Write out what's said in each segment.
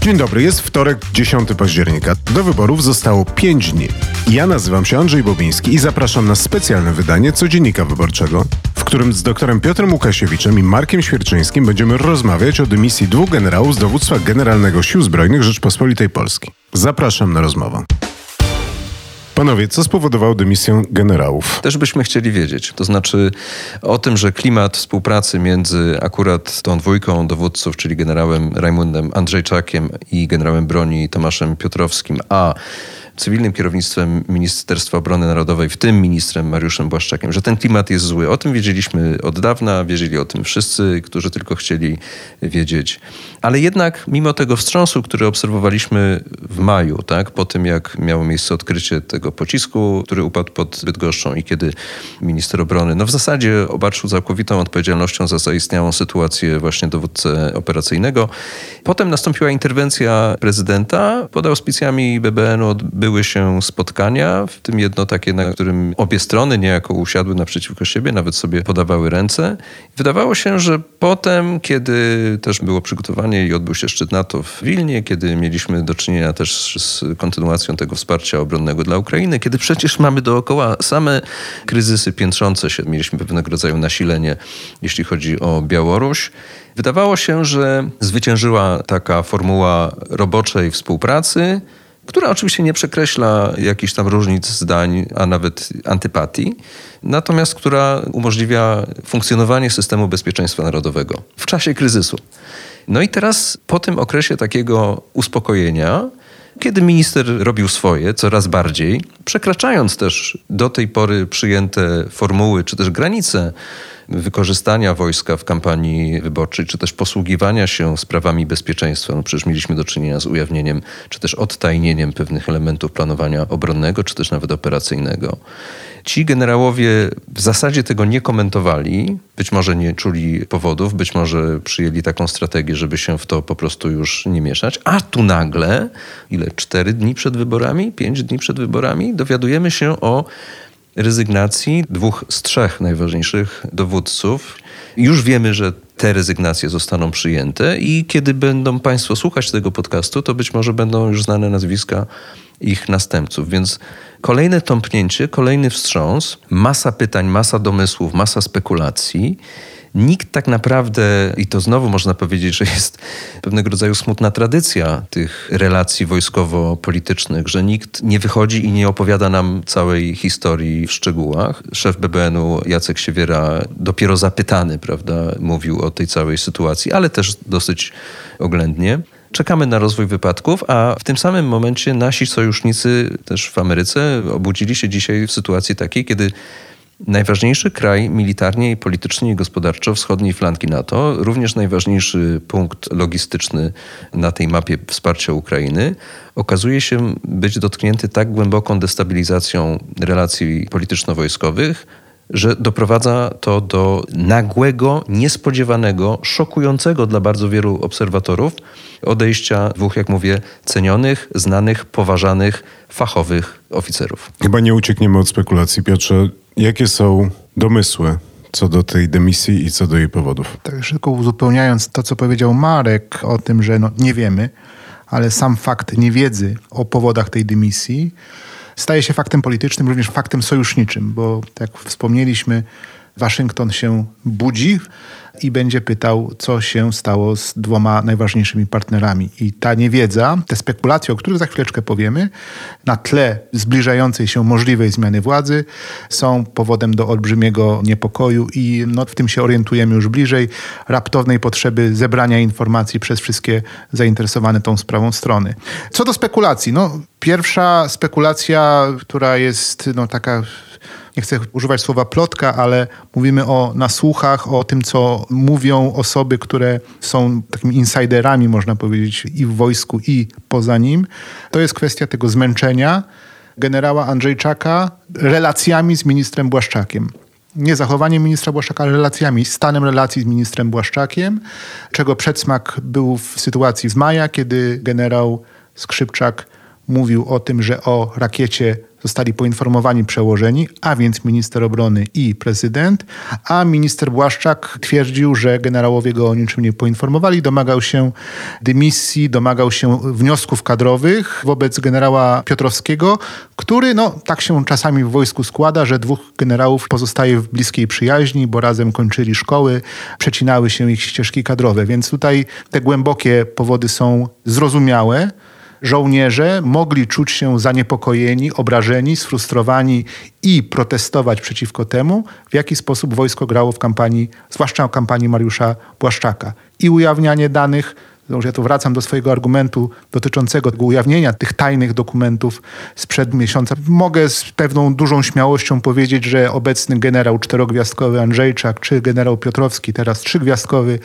Dzień dobry, jest wtorek, 10 października. Do wyborów zostało 5 dni. Ja nazywam się Andrzej Bobiński i zapraszam na specjalne wydanie Codziennika Wyborczego, w którym z doktorem Piotrem Łukasiewiczem i Markiem Świerczyńskim będziemy rozmawiać o dymisji dwóch generałów z dowództwa Generalnego Sił Zbrojnych Rzeczpospolitej Polskiej. Zapraszam na rozmowę. Panowie, co spowodowało dymisję generałów? Też byśmy chcieli wiedzieć. To znaczy o tym, że klimat współpracy między akurat tą dwójką dowódców, czyli generałem Rajmundem Andrzejczakiem i generałem broni Tomaszem Piotrowskim, a cywilnym kierownictwem Ministerstwa Obrony Narodowej, w tym ministrem Mariuszem Błaszczakiem, że ten klimat jest zły. O tym wiedzieliśmy od dawna, wiedzieli o tym wszyscy, którzy tylko chcieli wiedzieć. Ale jednak mimo tego wstrząsu, który obserwowaliśmy w maju, tak, po tym jak miało miejsce odkrycie tego pocisku, który upadł pod Bydgoszczą i kiedy minister obrony, no w zasadzie obarczył całkowitą odpowiedzialnością za zaistniałą sytuację właśnie dowódcę operacyjnego. Potem nastąpiła interwencja prezydenta pod auspicjami BBN-u odbyły odbyły się spotkania, w tym jedno takie, na którym obie strony niejako usiadły naprzeciwko siebie, nawet sobie podawały ręce. Wydawało się, że potem, kiedy też było przygotowanie i odbył się szczyt NATO w Wilnie, kiedy mieliśmy do czynienia też z kontynuacją tego wsparcia obronnego dla Ukrainy, kiedy przecież mamy dookoła same kryzysy piętrzące się, mieliśmy pewnego rodzaju nasilenie, jeśli chodzi o Białoruś. Wydawało się, że zwyciężyła taka formuła roboczej współpracy, która oczywiście nie przekreśla jakichś tam różnic zdań, a nawet antypatii, natomiast która umożliwia funkcjonowanie systemu bezpieczeństwa narodowego w czasie kryzysu. No i teraz po tym okresie takiego uspokojenia, kiedy minister robił swoje coraz bardziej, przekraczając też do tej pory przyjęte formuły czy też granice wykorzystania wojska w kampanii wyborczej, czy też posługiwania się sprawami bezpieczeństwa. No przecież mieliśmy do czynienia z ujawnieniem, czy też odtajnieniem pewnych elementów planowania obronnego, czy też nawet operacyjnego. Ci generałowie w zasadzie tego nie komentowali, być może nie czuli powodów, być może przyjęli taką strategię, żeby się w to po prostu już nie mieszać. A tu nagle, ile? Cztery dni przed wyborami, pięć dni przed wyborami, dowiadujemy się o rezygnacji dwóch z trzech najważniejszych dowódców. Już wiemy, że te rezygnacje zostaną przyjęte i kiedy będą Państwo słuchać tego podcastu, to być może będą już znane nazwiska ich następców. Więc kolejne tąpnięcie, kolejny wstrząs, masa pytań, masa domysłów, masa spekulacji nikt tak naprawdę, i to znowu można powiedzieć, że jest pewnego rodzaju smutna tradycja tych relacji wojskowo-politycznych, że nikt nie wychodzi i nie opowiada nam całej historii w szczegółach. Szef BBN-u Jacek Siewiera, dopiero zapytany, prawda, mówił o tej całej sytuacji, ale też dosyć oględnie. Czekamy na rozwój wypadków, a w tym samym momencie nasi sojusznicy też w Ameryce obudzili się dzisiaj w sytuacji takiej, kiedy Najważniejszy kraj militarnie i politycznie i gospodarczo wschodniej flanki NATO, również najważniejszy punkt logistyczny na tej mapie wsparcia Ukrainy, okazuje się być dotknięty tak głęboką destabilizacją relacji polityczno-wojskowych, że doprowadza to do nagłego, niespodziewanego, szokującego dla bardzo wielu obserwatorów odejścia dwóch, jak mówię, cenionych, znanych, poważanych, fachowych oficerów. Chyba nie uciekniemy od spekulacji, Piotrze. Jakie są domysły co do tej dymisji i co do jej powodów? Tak szybko uzupełniając to, co powiedział Marek o tym, że no, nie wiemy, ale sam fakt niewiedzy o powodach tej dymisji staje się faktem politycznym, również faktem sojuszniczym, bo tak jak wspomnieliśmy, Waszyngton się budzi i będzie pytał, co się stało z dwoma najważniejszymi partnerami. I ta niewiedza, te spekulacje, o których za chwileczkę powiemy, na tle zbliżającej się możliwej zmiany władzy, są powodem do olbrzymiego niepokoju i no, w tym się orientujemy już bliżej, raptownej potrzeby zebrania informacji przez wszystkie zainteresowane tą sprawą strony. Co do spekulacji, no, pierwsza spekulacja, która jest no, taka nie chcę używać słowa plotka, ale mówimy o nasłuchach, o tym, co mówią osoby, które są takimi insiderami, można powiedzieć, i w wojsku, i poza nim. To jest kwestia tego zmęczenia generała Andrzejczaka relacjami z ministrem Błaszczakiem nie zachowaniem ministra Błaszczaka, ale relacjami, stanem relacji z ministrem Błaszczakiem, czego przedsmak był w sytuacji z maja, kiedy generał Skrzypczak mówił o tym, że o rakiecie zostali poinformowani przełożeni, a więc minister obrony i prezydent, a minister Błaszczak twierdził, że generałowie go o niczym nie poinformowali, domagał się dymisji, domagał się wniosków kadrowych wobec generała Piotrowskiego, który, no tak się czasami w wojsku składa, że dwóch generałów pozostaje w bliskiej przyjaźni, bo razem kończyli szkoły, przecinały się ich ścieżki kadrowe, więc tutaj te głębokie powody są zrozumiałe żołnierze mogli czuć się zaniepokojeni, obrażeni, sfrustrowani i protestować przeciwko temu, w jaki sposób wojsko grało w kampanii, zwłaszcza w kampanii Mariusza Błaszczaka. I ujawnianie danych, Znowu, ja tu wracam do swojego argumentu dotyczącego ujawnienia tych tajnych dokumentów sprzed miesiąca. Mogę z pewną dużą śmiałością powiedzieć, że obecny generał czterogwiazdkowy Andrzejczak, czy generał Piotrowski, teraz trzygwiazdkowy,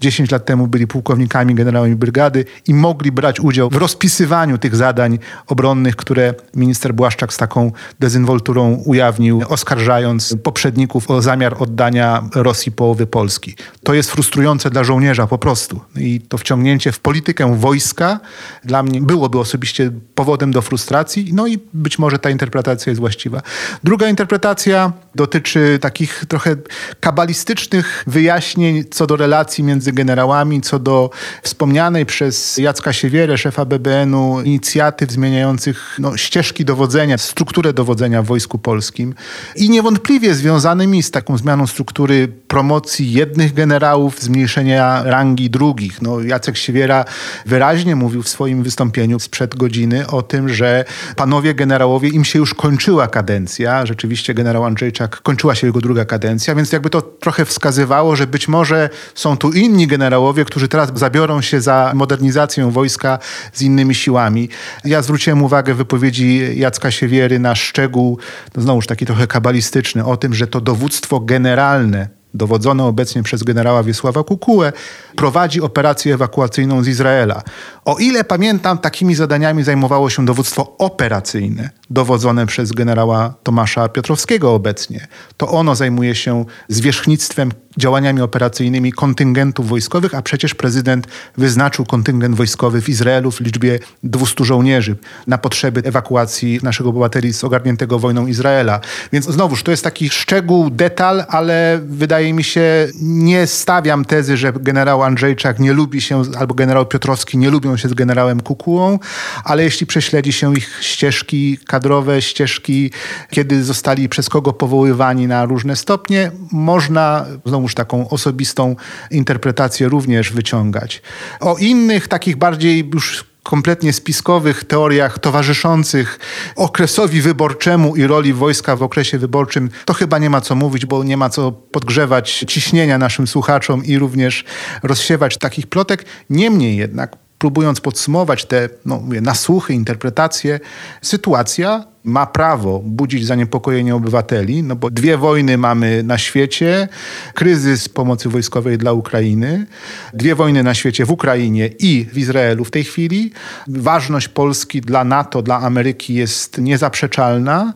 10 lat temu byli pułkownikami, generałami brygady i mogli brać udział w rozpisywaniu tych zadań obronnych, które minister Błaszczak z taką dezynwolturą ujawnił, oskarżając poprzedników o zamiar oddania Rosji połowy Polski. To jest frustrujące dla żołnierza po prostu. I to wciągnięcie wciągnięcie w politykę wojska dla mnie byłoby osobiście powodem do frustracji, no i być może ta interpretacja jest właściwa. Druga interpretacja dotyczy takich trochę kabalistycznych wyjaśnień co do relacji między generałami, co do wspomnianej przez Jacka Siewierę, szefa BBN-u, inicjatyw zmieniających no, ścieżki dowodzenia, strukturę dowodzenia w Wojsku Polskim i niewątpliwie związanymi z taką zmianą struktury promocji jednych generałów, zmniejszenia rangi drugich. No, Jacek Siewiera wyraźnie mówił w swoim wystąpieniu sprzed godziny o tym, że panowie generałowie, im się już kończyła kadencja. Rzeczywiście generał Andrzejczak kończyła się jego druga kadencja, więc jakby to trochę wskazywało, że być może są tu inni generałowie, którzy teraz zabiorą się za modernizację wojska z innymi siłami. Ja zwróciłem uwagę w wypowiedzi Jacka Siewiery na szczegół, no znowuż taki trochę kabalistyczny, o tym, że to dowództwo generalne dowodzone obecnie przez generała Wiesława Kukułę, prowadzi operację ewakuacyjną z Izraela. O ile pamiętam, takimi zadaniami zajmowało się dowództwo operacyjne, dowodzone przez generała Tomasza Piotrowskiego obecnie. To ono zajmuje się zwierzchnictwem działaniami operacyjnymi kontyngentów wojskowych, a przecież prezydent wyznaczył kontyngent wojskowy w Izraelu w liczbie 200 żołnierzy na potrzeby ewakuacji naszego obywateli z ogarniętego wojną Izraela. Więc znowuż to jest taki szczegół, detal, ale wydaje mi się, nie stawiam tezy, że generał Andrzejczak nie lubi się, albo generał Piotrowski nie lubią się z generałem Kukułą, ale jeśli prześledzi się ich ścieżki kadrowe, ścieżki, kiedy zostali przez kogo powoływani na różne stopnie, można znowu znowuż taką osobistą interpretację również wyciągać. O innych, takich bardziej już kompletnie spiskowych teoriach towarzyszących okresowi wyborczemu i roli wojska w okresie wyborczym, to chyba nie ma co mówić, bo nie ma co podgrzewać ciśnienia naszym słuchaczom i również rozsiewać takich plotek. Niemniej jednak próbując podsumować te no, mówię, nasłuchy, interpretacje, sytuacja ma prawo budzić zaniepokojenie obywateli, no bo dwie wojny mamy na świecie, kryzys pomocy wojskowej dla Ukrainy, dwie wojny na świecie w Ukrainie i w Izraelu w tej chwili. Ważność Polski dla NATO, dla Ameryki jest niezaprzeczalna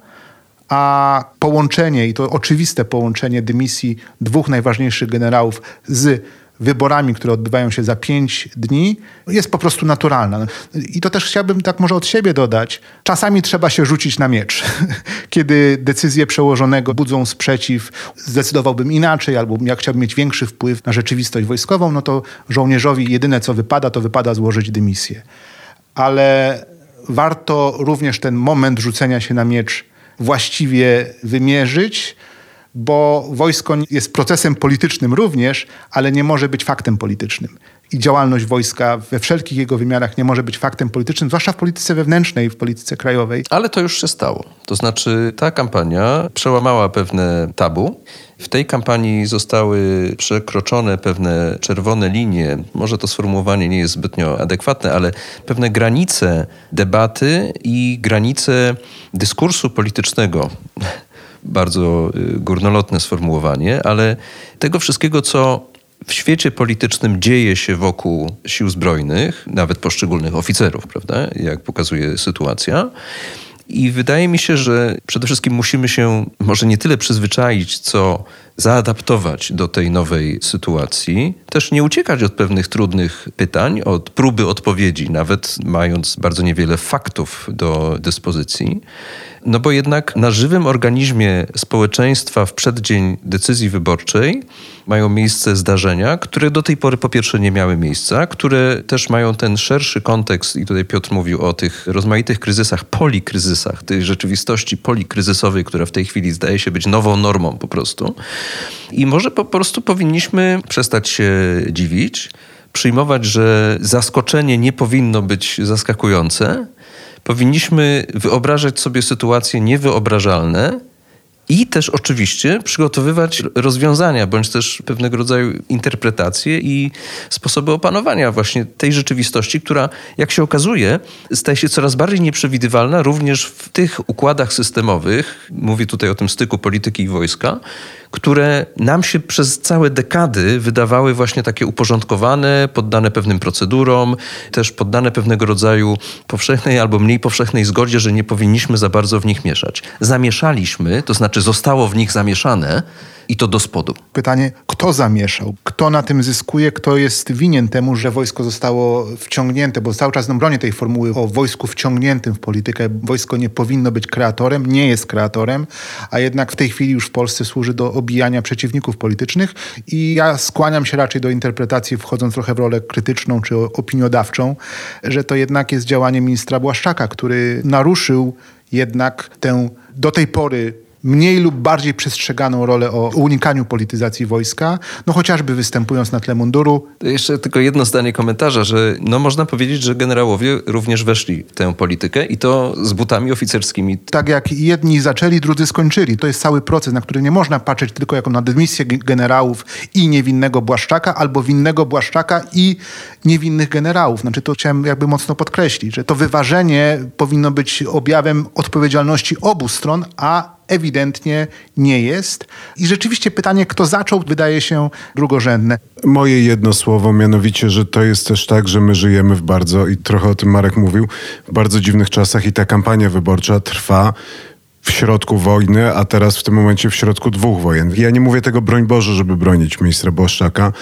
a połączenie, i to oczywiste połączenie dymisji dwóch najważniejszych generałów z wyborami, które odbywają się za pięć dni, jest po prostu naturalna. I to też chciałbym tak może od siebie dodać. Czasami trzeba się rzucić na miecz. Kiedy decyzje przełożonego budzą sprzeciw, zdecydowałbym inaczej, albo jak chciałbym mieć większy wpływ na rzeczywistość wojskową, no to żołnierzowi jedyne co wypada, to wypada złożyć dymisję. Ale warto również ten moment rzucenia się na miecz właściwie wymierzyć, bo wojsko jest procesem politycznym również, ale nie może być faktem politycznym. I działalność wojska we wszelkich jego wymiarach nie może być faktem politycznym, zwłaszcza w polityce wewnętrznej, w polityce krajowej. Ale to już się stało. To znaczy, ta kampania przełamała pewne tabu. W tej kampanii zostały przekroczone pewne czerwone linie. Może to sformułowanie nie jest zbytnio adekwatne, ale pewne granice debaty i granice dyskursu politycznego bardzo y, górnolotne sformułowanie, ale tego wszystkiego, co w świecie politycznym dzieje się wokół sił zbrojnych, nawet poszczególnych oficerów, prawda, jak pokazuje sytuacja. I wydaje mi się, że przede wszystkim musimy się może nie tyle przyzwyczaić, co zaadaptować do tej nowej sytuacji, też nie uciekać od pewnych trudnych pytań, od próby odpowiedzi, nawet mając bardzo niewiele faktów do dyspozycji No bo jednak na żywym organizmie społeczeństwa w przeddzień decyzji wyborczej mają miejsce zdarzenia, które do tej pory po pierwsze nie miały miejsca, które też mają ten szerszy kontekst i tutaj Piotr mówił o tych rozmaitych kryzysach, polikryzysach, tej rzeczywistości polikryzysowej, która w tej chwili zdaje się być nową normą po prostu. I może po prostu powinniśmy przestać się dziwić, przyjmować, że zaskoczenie nie powinno być zaskakujące. Powinniśmy wyobrażać sobie sytuacje niewyobrażalne, i też oczywiście przygotowywać rozwiązania, bądź też pewnego rodzaju interpretacje i sposoby opanowania właśnie tej rzeczywistości, która, jak się okazuje, staje się coraz bardziej nieprzewidywalna również w tych układach systemowych, mówię tutaj o tym styku polityki i wojska, które nam się przez całe dekady wydawały właśnie takie uporządkowane, poddane pewnym procedurom, też poddane pewnego rodzaju powszechnej albo mniej powszechnej zgodzie, że nie powinniśmy za bardzo w nich mieszać. Zamieszaliśmy, to znaczy zostało w nich zamieszane, i to do spodu. Pytanie, kto zamieszał? Kto na tym zyskuje? Kto jest winien temu, że wojsko zostało wciągnięte? Bo cały czas no, bronię tej formuły o wojsku wciągniętym w politykę. Wojsko nie powinno być kreatorem, nie jest kreatorem, a jednak w tej chwili już w Polsce służy do obijania przeciwników politycznych i ja skłaniam się raczej do interpretacji, wchodząc trochę w rolę krytyczną czy opiniodawczą, że to jednak jest działanie ministra Błaszczaka, który naruszył jednak tę do tej pory mniej lub bardziej przestrzeganą rolę o unikaniu polityzacji wojska, no chociażby występując na tle munduru. Jeszcze tylko jedno zdanie komentarza, że no można powiedzieć, że generałowie również weszli w tę politykę i to z butami oficerskimi. Tak jak jedni zaczęli, drudzy skończyli. To jest cały proces, na który nie można patrzeć tylko jako na dymisję generałów i niewinnego Błaszczaka, albo winnego Błaszczaka i niewinnych generałów. Znaczy to chciałem jakby mocno podkreślić, że to wyważenie powinno być objawem odpowiedzialności obu stron, a ewidentnie nie jest. I rzeczywiście pytanie, kto zaczął, wydaje się drugorzędne. Moje jedno słowo, mianowicie, że to jest też tak, że my żyjemy w bardzo, i trochę o tym Marek mówił, w bardzo dziwnych czasach i ta kampania wyborcza trwa w środku wojny, a teraz w tym momencie w środku dwóch wojen. Ja nie mówię tego, broń Boże, żeby bronić ministra Błaszczaka,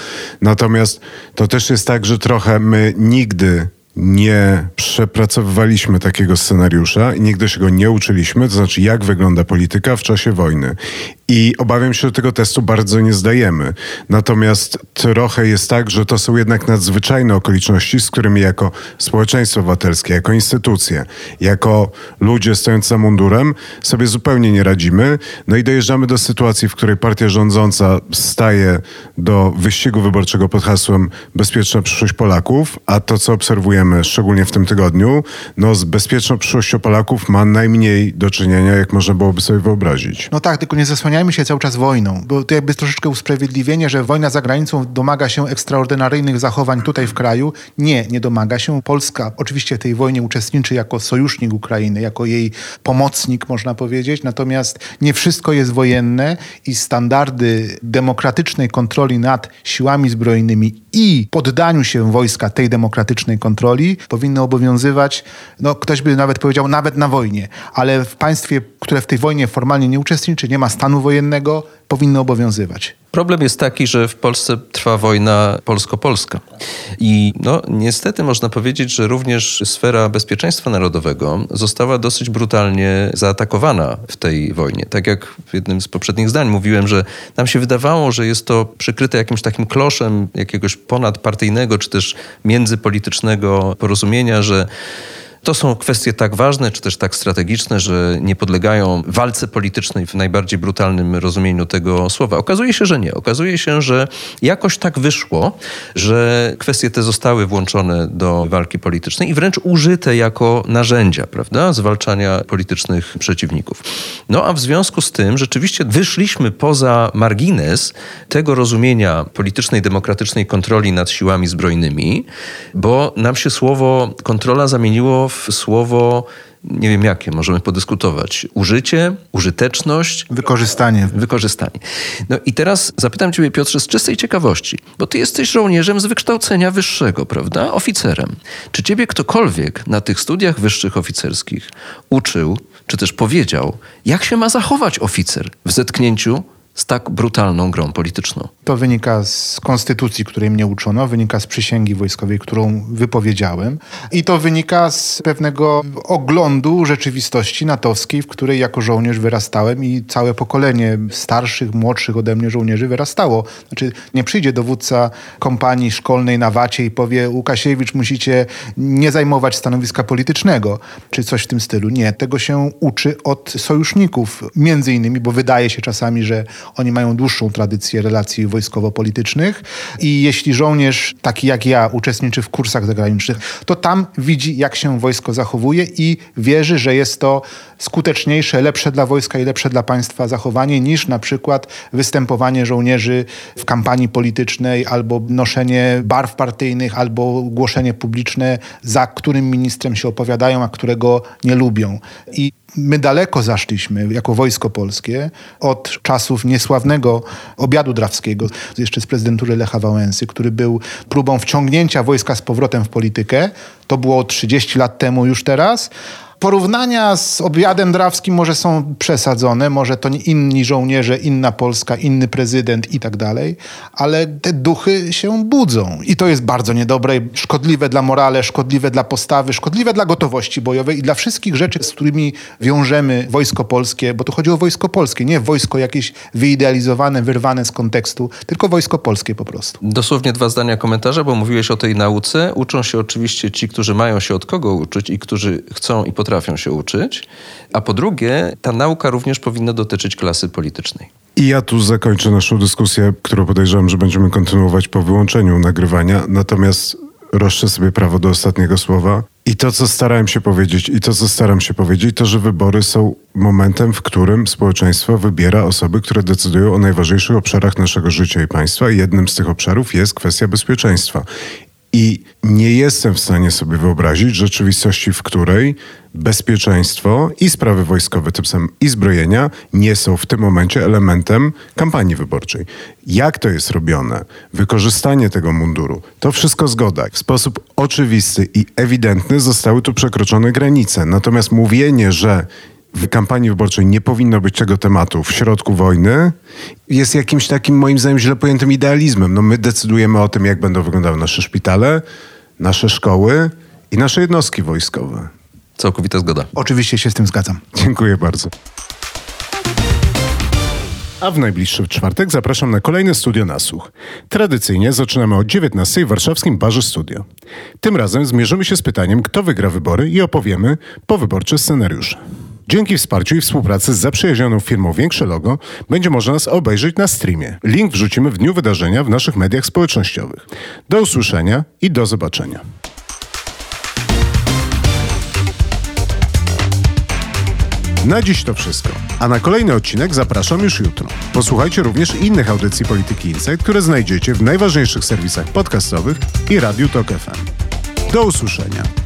natomiast to też jest tak, że trochę my nigdy nie przepracowywaliśmy takiego scenariusza i nigdy się go nie uczyliśmy, to znaczy jak wygląda polityka w czasie wojny. I obawiam się, że tego testu bardzo nie zdajemy. Natomiast trochę jest tak, że to są jednak nadzwyczajne okoliczności, z którymi jako społeczeństwo obywatelskie, jako instytucje, jako ludzie stojący za mundurem sobie zupełnie nie radzimy. No i dojeżdżamy do sytuacji, w której partia rządząca staje do wyścigu wyborczego pod hasłem bezpieczna przyszłość Polaków, a to, co obserwujemy szczególnie w tym tygodniu, no z bezpieczną przyszłością Polaków ma najmniej do czynienia, jak można byłoby sobie wyobrazić. No tak, tylko nie zasłania zasłaniajmy się cały czas wojną, bo to jakby troszeczkę usprawiedliwienie, że wojna za granicą domaga się ekstraordynaryjnych zachowań tutaj w kraju. Nie, nie domaga się. Polska oczywiście w tej wojnie uczestniczy jako sojusznik Ukrainy, jako jej pomocnik, można powiedzieć, natomiast nie wszystko jest wojenne i standardy demokratycznej kontroli nad siłami zbrojnymi i poddaniu się wojska tej demokratycznej kontroli powinny obowiązywać, no ktoś by nawet powiedział, nawet na wojnie, ale w państwie, które w tej wojnie formalnie nie uczestniczy, nie ma stanu wojennego, powinny obowiązywać. Problem jest taki, że w Polsce trwa wojna polsko-polska. I no, niestety można powiedzieć, że również sfera bezpieczeństwa narodowego została dosyć brutalnie zaatakowana w tej wojnie. Tak jak w jednym z poprzednich zdań mówiłem, że nam się wydawało, że jest to przykryte jakimś takim kloszem jakiegoś ponadpartyjnego czy też międzypolitycznego porozumienia, że to są kwestie tak ważne, czy też tak strategiczne, że nie podlegają walce politycznej w najbardziej brutalnym rozumieniu tego słowa. Okazuje się, że nie. Okazuje się, że jakoś tak wyszło, że kwestie te zostały włączone do walki politycznej i wręcz użyte jako narzędzia, prawda, zwalczania politycznych przeciwników. No a w związku z tym rzeczywiście wyszliśmy poza margines tego rozumienia politycznej, demokratycznej kontroli nad siłami zbrojnymi, bo nam się słowo kontrola zamieniło w słowo nie wiem jakie, możemy podyskutować. Użycie, użyteczność. Wykorzystanie. Wykorzystanie. No i teraz zapytam ciebie Piotrze z czystej ciekawości, bo ty jesteś żołnierzem z wykształcenia wyższego, prawda? Oficerem. Czy ciebie ktokolwiek na tych studiach wyższych oficerskich uczył, czy też powiedział, jak się ma zachować oficer w zetknięciu z tak brutalną grą polityczną? To wynika z konstytucji, której mnie uczono, wynika z przysięgi wojskowej, którą wypowiedziałem i to wynika z pewnego oglądu rzeczywistości natowskiej, w której jako żołnierz wyrastałem i całe pokolenie starszych, młodszych ode mnie żołnierzy wyrastało. Znaczy nie przyjdzie dowódca kompanii szkolnej na Wacie i powie Łukasiewicz musicie nie zajmować stanowiska politycznego, czy coś w tym stylu. Nie, tego się uczy od sojuszników, między innymi, bo wydaje się czasami, że oni mają dłuższą tradycję relacji wojskowo-politycznych i jeśli żołnierz taki jak ja uczestniczy w kursach zagranicznych, to tam widzi, jak się wojsko zachowuje i wierzy, że jest to skuteczniejsze, lepsze dla wojska i lepsze dla państwa zachowanie niż na przykład występowanie żołnierzy w kampanii politycznej albo noszenie barw partyjnych, albo głoszenie publiczne, za którym ministrem się opowiadają, a którego nie lubią. I my daleko zaszliśmy jako wojsko polskie od czasów niesławnego obiadu drawskiego, jeszcze z prezydentury Lecha Wałęsy, który był próbą wciągnięcia wojska z powrotem w politykę. To było 30 lat temu już teraz, Porównania z obiadem drawskim może są przesadzone, może to inni żołnierze, inna Polska, inny prezydent i tak dalej, ale te duchy się budzą i to jest bardzo niedobre, szkodliwe dla morale, szkodliwe dla postawy, szkodliwe dla gotowości bojowej i dla wszystkich rzeczy, z którymi wiążemy wojsko polskie, bo tu chodzi o wojsko polskie, nie wojsko jakieś wyidealizowane, wyrwane z kontekstu, tylko wojsko polskie po prostu. Dosłownie dwa zdania komentarza, bo mówiłeś o tej nauce. Uczą się oczywiście ci, którzy mają się od kogo uczyć i którzy chcą i potrafią potrafią się uczyć, a po drugie, ta nauka również powinna dotyczyć klasy politycznej. I ja tu zakończę naszą dyskusję, którą podejrzewam, że będziemy kontynuować po wyłączeniu nagrywania. Natomiast roszczę sobie prawo do ostatniego słowa. I to, co starałem się powiedzieć, i to, co staram się powiedzieć, to, że wybory są momentem, w którym społeczeństwo wybiera osoby, które decydują o najważniejszych obszarach naszego życia i państwa. I jednym z tych obszarów jest kwestia bezpieczeństwa. I nie jestem w stanie sobie wyobrazić rzeczywistości, w której bezpieczeństwo i sprawy wojskowe, tym samym i zbrojenia, nie są w tym momencie elementem kampanii wyborczej. Jak to jest robione? Wykorzystanie tego munduru, to wszystko zgoda. W sposób oczywisty i ewidentny zostały tu przekroczone granice. Natomiast mówienie, że w kampanii wyborczej nie powinno być tego tematu w środku wojny, jest jakimś takim moim zdaniem źle pojętym idealizmem. No my decydujemy o tym, jak będą wyglądały nasze szpitale, nasze szkoły i nasze jednostki wojskowe. Całkowita zgoda. Oczywiście się z tym zgadzam. Dziękuję bardzo. A w najbliższy czwartek zapraszam na kolejne studio Nasłuch. Tradycyjnie zaczynamy o 19 w warszawskim Barze Studio. Tym razem zmierzymy się z pytaniem, kto wygra wybory i opowiemy powyborcze scenariusze. Dzięki wsparciu i współpracy z zaprzyjaźnioną firmą Większe Logo będzie można nas obejrzeć na streamie. Link wrzucimy w dniu wydarzenia w naszych mediach społecznościowych. Do usłyszenia i do zobaczenia. Na dziś to wszystko. A na kolejny odcinek zapraszam już jutro. Posłuchajcie również innych audycji Polityki Insight, które znajdziecie w najważniejszych serwisach podcastowych i Radiu Tok FM. Do usłyszenia.